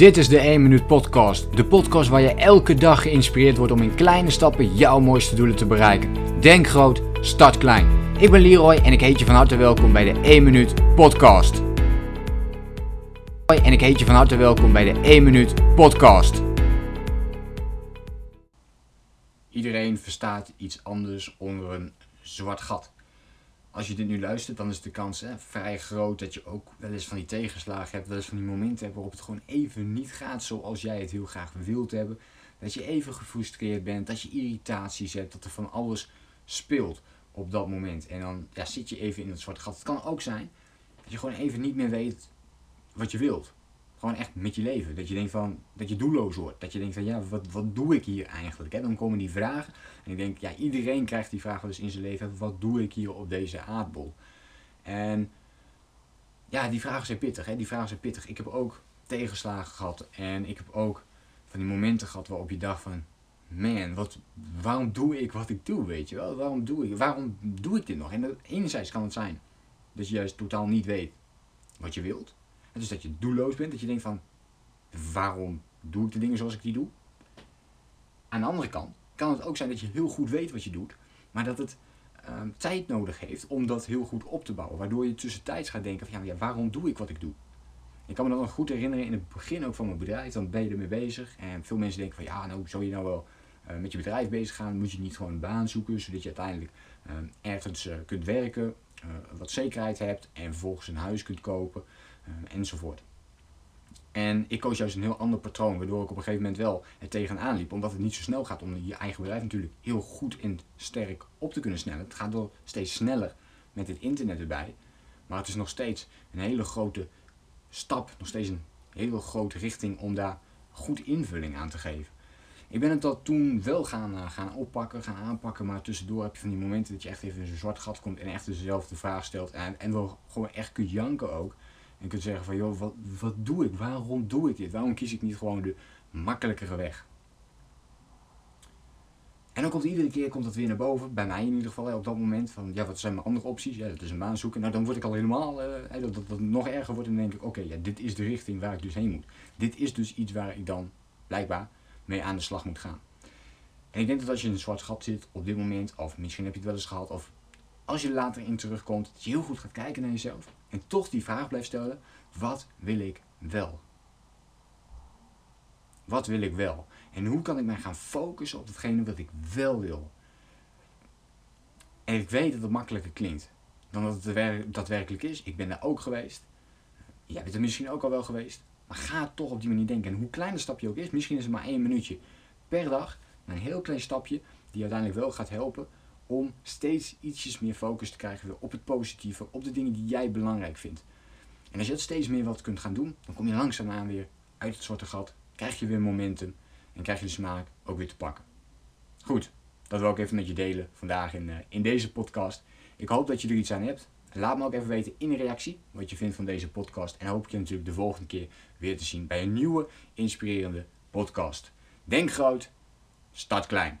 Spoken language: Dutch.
Dit is de 1 Minuut Podcast. De podcast waar je elke dag geïnspireerd wordt om in kleine stappen jouw mooiste doelen te bereiken. Denk groot, start klein. Ik ben Leroy en ik heet je van harte welkom bij de 1 Minuut Podcast. En ik heet je van harte welkom bij de 1 Minuut Podcast. Iedereen verstaat iets anders onder een zwart gat als je dit nu luistert, dan is de kans hè, vrij groot dat je ook wel eens van die tegenslagen hebt, wel eens van die momenten hebt waarop het gewoon even niet gaat zoals jij het heel graag wilt hebben. Dat je even gefrustreerd bent, dat je irritaties hebt, dat er van alles speelt op dat moment. En dan ja, zit je even in het zwarte gat. Het kan ook zijn dat je gewoon even niet meer weet wat je wilt. Gewoon echt met je leven. Dat je denkt van, dat je doelloos wordt. Dat je denkt van, ja, wat, wat doe ik hier eigenlijk? Hè? Dan komen die vragen. En ik denk, ja, iedereen krijgt die vraag eens in zijn leven. Wat doe ik hier op deze aardbol? En ja, die vragen zijn pittig. Hè? Die vragen zijn pittig. Ik heb ook tegenslagen gehad. En ik heb ook van die momenten gehad waarop je dacht van, man, wat, waarom doe ik wat ik doe, weet je wel? Waarom doe ik, waarom doe ik dit nog? En dat, enerzijds kan het zijn dat je juist totaal niet weet wat je wilt. Dus dat je doelloos bent, dat je denkt van waarom doe ik de dingen zoals ik die doe? Aan de andere kant kan het ook zijn dat je heel goed weet wat je doet, maar dat het ehm, tijd nodig heeft om dat heel goed op te bouwen. Waardoor je tussentijds gaat denken van ja, waarom doe ik wat ik doe? Ik kan me dat nog goed herinneren in het begin ook van mijn bedrijf, dan ben je ermee bezig. En veel mensen denken van ja, nou zou je nou wel uh, met je bedrijf bezig gaan, moet je niet gewoon een baan zoeken, zodat je uiteindelijk uh, ergens uh, kunt werken, eh, wat zekerheid hebt en vervolgens een huis kunt kopen. Ehm, enzovoort. En ik koos juist een heel ander patroon, waardoor ik op een gegeven moment wel het tegenaan liep. Omdat het niet zo snel gaat om je eigen bedrijf natuurlijk heel goed en sterk op te kunnen snellen. Het gaat wel steeds sneller met het internet erbij. Maar het is nog steeds een hele grote stap, nog steeds een hele grote richting om daar goed invulling aan te geven. Ik ben het dat toen wel gaan, uh, gaan oppakken, gaan aanpakken, maar tussendoor heb je van die momenten dat je echt even in zo'n zwart gat komt en echt dezelfde vraag stelt. En, en wel gewoon echt kunt janken ook. En kunt zeggen van, joh, wat, wat doe ik? Waarom doe ik dit? Waarom kies ik niet gewoon de makkelijkere weg? En dan komt iedere keer komt dat weer naar boven, bij mij in ieder geval op dat moment, van ja, wat zijn mijn andere opties? Ja, dat is een baan zoeken. Nou, dan word ik al helemaal, uh, dat, dat, nog erger wordt en denk ik, oké, ja, dit is de richting waar ik dus heen moet. Dit is dus iets waar ik dan blijkbaar mee aan de slag moet gaan. En ik denk dat als je in een zwart gat zit op dit moment, of misschien heb je het wel eens gehad, of als je later in terugkomt, dat je heel goed gaat kijken naar jezelf. En toch die vraag blijft stellen, wat wil ik wel? Wat wil ik wel? En hoe kan ik mij gaan focussen op datgene wat ik wel wil? En ik weet dat het makkelijker klinkt dan dat het daadwerkelijk is. Ik ben daar ook geweest. Jij bent er misschien ook al wel geweest. Maar ga toch op die manier denken. En hoe klein de stapje ook is, misschien is het maar één minuutje per dag. Een heel klein stapje die uiteindelijk wel gaat helpen om steeds ietsjes meer focus te krijgen op het positieve, op de dingen die jij belangrijk vindt. En als je dat steeds meer wat kunt gaan doen, dan kom je langzaamaan weer uit het zwarte gat, krijg je weer momentum en krijg je de smaak ook weer te pakken. Goed, dat wil ik even met je delen vandaag in, uh, in deze podcast. Ik hoop dat je er iets aan hebt. Laat me ook even weten in een reactie wat je vindt van deze podcast. En hoop ik je natuurlijk de volgende keer weer te zien bij een nieuwe inspirerende podcast. Denk groot, start klein.